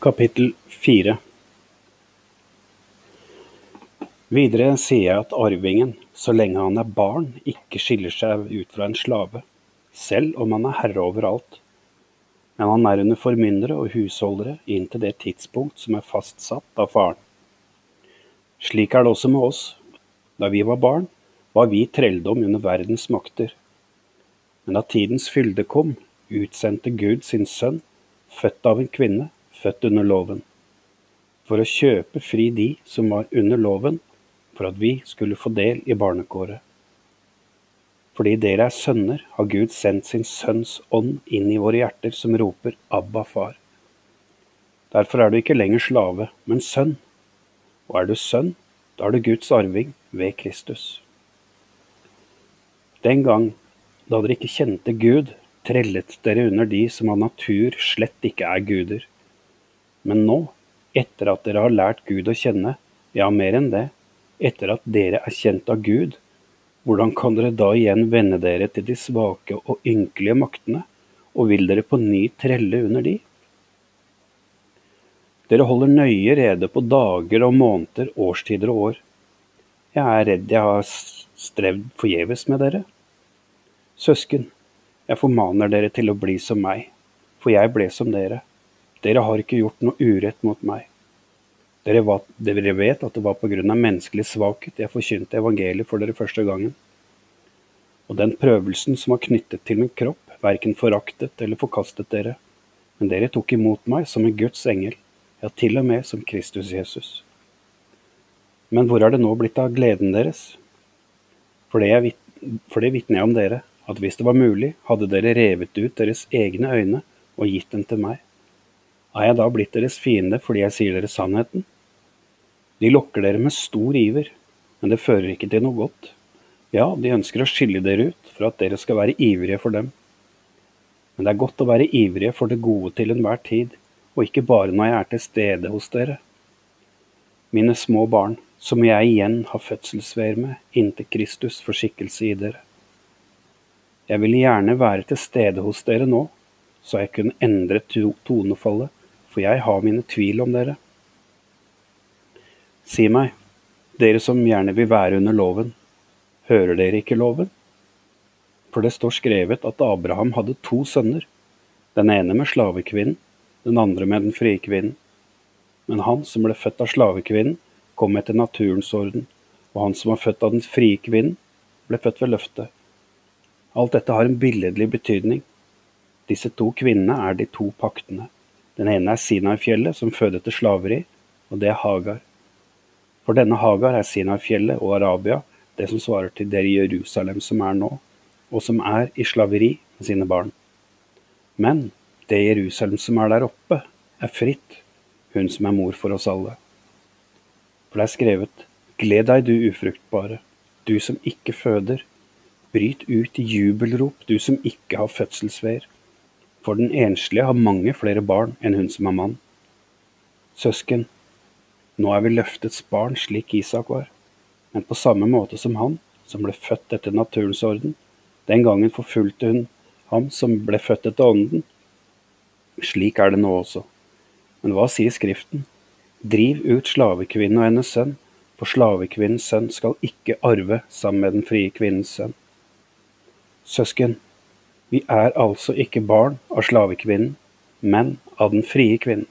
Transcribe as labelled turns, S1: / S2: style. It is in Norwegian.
S1: Kapittel 4 Videre sier jeg at arvingen, så lenge han er barn, ikke skiller seg ut fra en slave, selv om han er herre over alt. Men han er under formyndere og husholdere inntil det tidspunkt som er fastsatt av faren. Slik er det også med oss. Da vi var barn, var vi trelldom under verdens makter. Men da tidens fylde kom, utsendte Gud sin sønn, født av en kvinne, født under loven, for å kjøpe fri de som var under loven, for at vi skulle få del i barnekåret. Fordi dere er sønner, har Gud sendt sin Sønns ånd inn i våre hjerter, som roper Abba, far. Derfor er du ikke lenger slave, men sønn. Og er du sønn, da er du Guds arving ved Kristus. Den gang da dere ikke kjente Gud, trellet dere under de som av natur slett ikke er guder. Men nå, etter at dere har lært Gud å kjenne, ja, mer enn det, etter at dere er kjent av Gud, hvordan kan dere da igjen vende dere til de svake og ynkelige maktene, og vil dere på ny trelle under de? Dere holder nøye rede på dager og måneder, årstider og år. Jeg er redd jeg har strevd forgjeves med dere. Søsken, jeg formaner dere til å bli som meg, for jeg ble som dere. Dere har ikke gjort noe urett mot meg. Dere, var, dere vet at det var av menneskelig svakhet jeg forkynte evangeliet for dere første gangen. Og den prøvelsen som var knyttet til min kropp, verken foraktet eller forkastet dere, men dere tok imot meg som en Guds engel, ja, til og med som Kristus Jesus. Men hvor er det nå blitt av gleden deres? For det, for vitner jeg om dere, at hvis det var mulig, hadde dere revet ut deres egne øyne og gitt dem til meg. Er jeg da blitt deres fiende fordi jeg sier dere sannheten? De lokker dere med stor iver, men det fører ikke til noe godt. Ja, de ønsker å skille dere ut for at dere skal være ivrige for dem. Men det er godt å være ivrige for det gode til enhver tid, og ikke bare når jeg er til stede hos dere. Mine små barn, som jeg igjen har fødselsveier med inntil Kristus får skikkelse i dere. Jeg ville gjerne være til stede hos dere nå, så jeg kunne endre tonefallet, for jeg har mine tvil om dere. Si meg, dere som gjerne vil være under loven, hører dere ikke loven? For det står skrevet at Abraham hadde to sønner, den ene med slavekvinnen, den andre med den frie kvinnen. Men han som ble født av slavekvinnen, kom etter naturens orden, og han som var født av den frie kvinnen, ble født ved løftet. Alt dette har en billedlig betydning. Disse to kvinnene er de to paktene. Den ene er Sinai-fjellet, som føder til slaveri, og det er Hagar. For denne Hagar er Sinai-fjellet og Arabia det som svarer til det Jerusalem som er nå, og som er i slaveri med sine barn. Men det Jerusalem som er der oppe, er fritt, hun som er mor for oss alle. For det er skrevet, Gled deg, du ufruktbare, du som ikke føder, Bryt ut i jubelrop, du som ikke har fødselsveer, for den enslige har mange flere barn enn hun som er mann. Søsken, nå er vi løftets barn slik Isak var, men på samme måte som han, som ble født etter naturens orden, den gangen forfulgte hun ham som ble født etter ånden. Slik er det nå også. Men hva sier Skriften? Driv ut slavekvinnen og hennes sønn, for slavekvinnens sønn skal ikke arve sammen med den frie kvinnens sønn. Søsken, vi er altså ikke barn av slavekvinnen, men av den frie kvinnen.